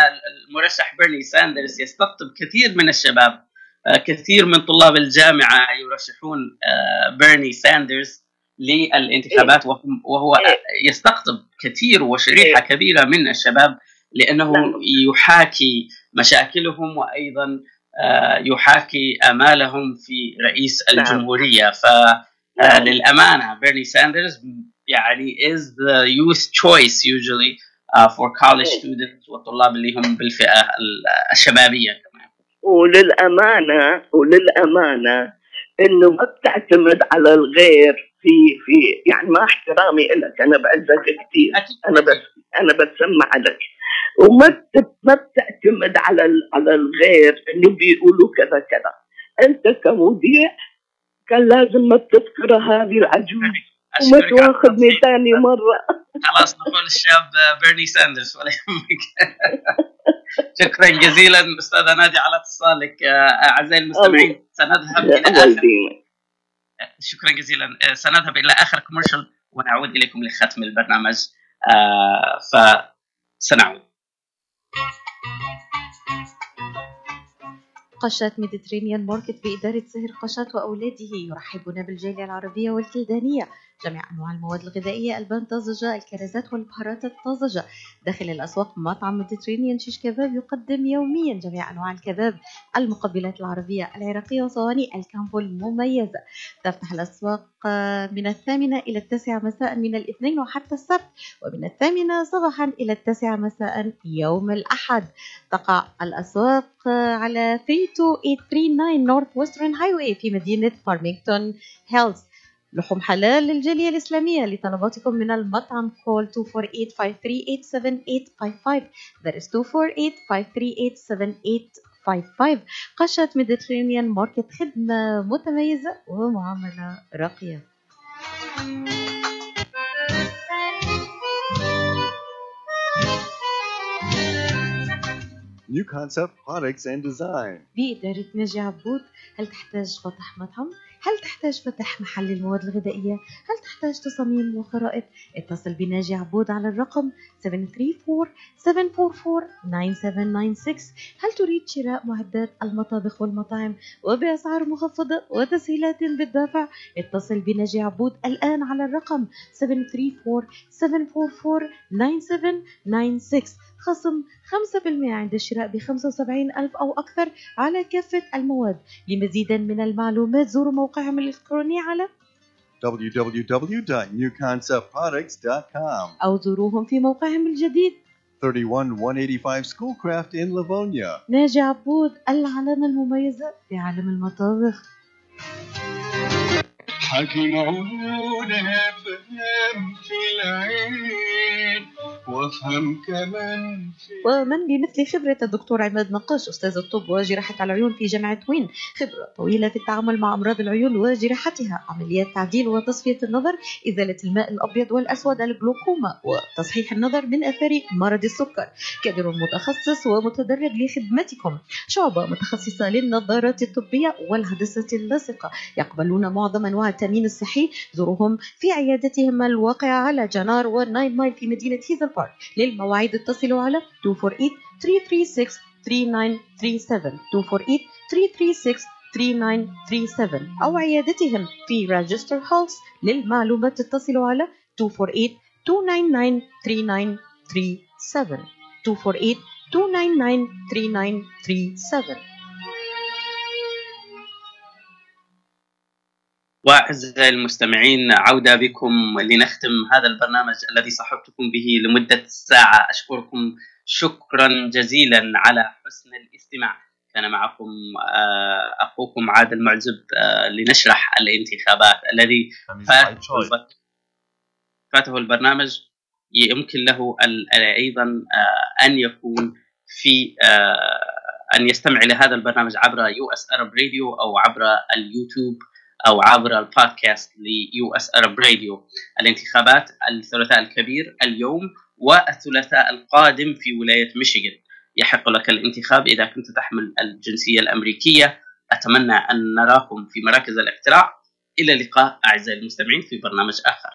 المرشح بيرني ساندرز يستقطب كثير من الشباب. آه، كثير من طلاب الجامعة يرشحون آه، بيرني ساندرز. للانتخابات وهو يستقطب كثير وشريحة كبيرة من الشباب لأنه يحاكي مشاكلهم وأيضا آه، يحاكي آمالهم في رئيس نعم. الجمهورية. فللأمانة بيرني ساندرز يعني is the youth choice usually uh, for college students والطلاب اللي هم بالفئة ال- الشبابية كمان. وللأمانة وللأمانة إنه ما بتعتمد على الغير في في يعني مع احترامي لك أنا بعزك كثير أنا بس أنا بسمع لك. وما ما بتعتمد على ال- على الغير اللي بيقولوا كذا كذا. أنت كمذيع كان لازم ما تذكر هذه العجوز على تواخذني ثاني مرة. خلاص نقول الشاب بيرني ساندرز ولا يهمك. شكرا جزيلا أستاذة نادية على اتصالك. آه، أعزائي المستمعين سنذهب إلى آخر. شكرا جزيلا. آه، سنذهب إلى آخر commercial ونعود إليكم لختم البرنامج. آه، فسنعود. قشات Mediterranean Market بإدارة سهر قشات وأولاده يرحبون بالجالية العربية والكلدانية جميع أنواع المواد الغذائية البان طازجة الكرزات والبهارات الطازجة. داخل الأسواق مطعم Mediterranean Shish Kebab يقدم يوميا جميع أنواع الكباب المقبلات العربية العراقية وصواني ال combo المميزة تفتح الأسواق من الثامنة إلى التاسعة مساء من الاثنين وحتى السبت ومن الثامنة صباحا إلى التاسعة مساء يوم الأحد. تقع الأسواق على 32839 Northwestern Highway في مدينة فارمينغتون هيلز لحوم حلال للجالية الإسلامية لطلباتكم من المطعم call 248-538-7855 that is 248-538-7855 قشات Mediterranean Market خدمة متميزة ومعاملة راقية New concept products and design. بإدارة ناجي عبود هل تحتاج فتح مطعم؟ هل تحتاج فتح محل للمواد الغذائية؟ هل تحتاج تصاميم وخرائط؟ اتصل بناجي عبود على الرقم 734-744-9796 هل تريد شراء معدات المطابخ والمطاعم وبأسعار مخفضة وتسهيلات بالدافع؟ اتصل بناجي عبود الآن على الرقم 734-744-9796 خصم 5% عند الشراء ب 75 ألف أو أكثر على كافة المواد لمزيد من المعلومات زوروا موقعهم الإلكتروني على www.newconceptproducts.com. أو زوروهم في موقعهم الجديد 31185 Schoolcraft in Livonia. ناجي عبود العلامة المميزة في عالم المطابخ حكي فهم في العين وافهم كمان ومن بمثل خبرة الدكتور عماد نقاش أستاذ الطب وجراحة العيون في جامعة وين؟ خبرة طويلة في التعامل مع أمراض العيون وجراحتها عمليات تعديل وتصفية النظر إزالة الماء الأبيض والأسود الجلوكوما وتصحيح النظر من أثار مرض السكر. كادر متخصص ومتدرب لخدمتكم. شعبة متخصصة للنظارات الطبية والهندسة اللاصقة. يقبلون معظم أنواع التأمين الصحي. زورهم في عيادتهم الواقعة على John R وال Nine Mile في مدينة هيزل بارك. للمواعيد اتصلوا على 248 336 3937 248 336 3937 أو عيادتهم في Rochester Hills للمعلومات اتصلوا على 248 299 3937 248 299 3937 وأعزائي المستمعين عودة بكم لنختم هذا البرنامج الذي صحبتكم به لمدة ساعة. أشكركم شكرا جزيلا على حسن الاستماع. كان معكم آه، أخوكم عادل معزب آه، لنشرح الانتخابات الذي فات فاته البرنامج. يمكن له أيضا أن يكون في أن يستمع إلى هذا البرنامج عبر US Arab Radio أو عبر اليوتيوب. أو عبر البودكاست ل US Arab Radio. الانتخابات الثلاثاء الكبير اليوم والثلاثاء القادم في ولاية ميشيغان. يحق لك الانتخاب إذا كنت تحمل الجنسية الأمريكية. أتمنى أن نراكم في مراكز الاقتراع. إلى اللقاء أعزائي المستمعين في برنامج آخر.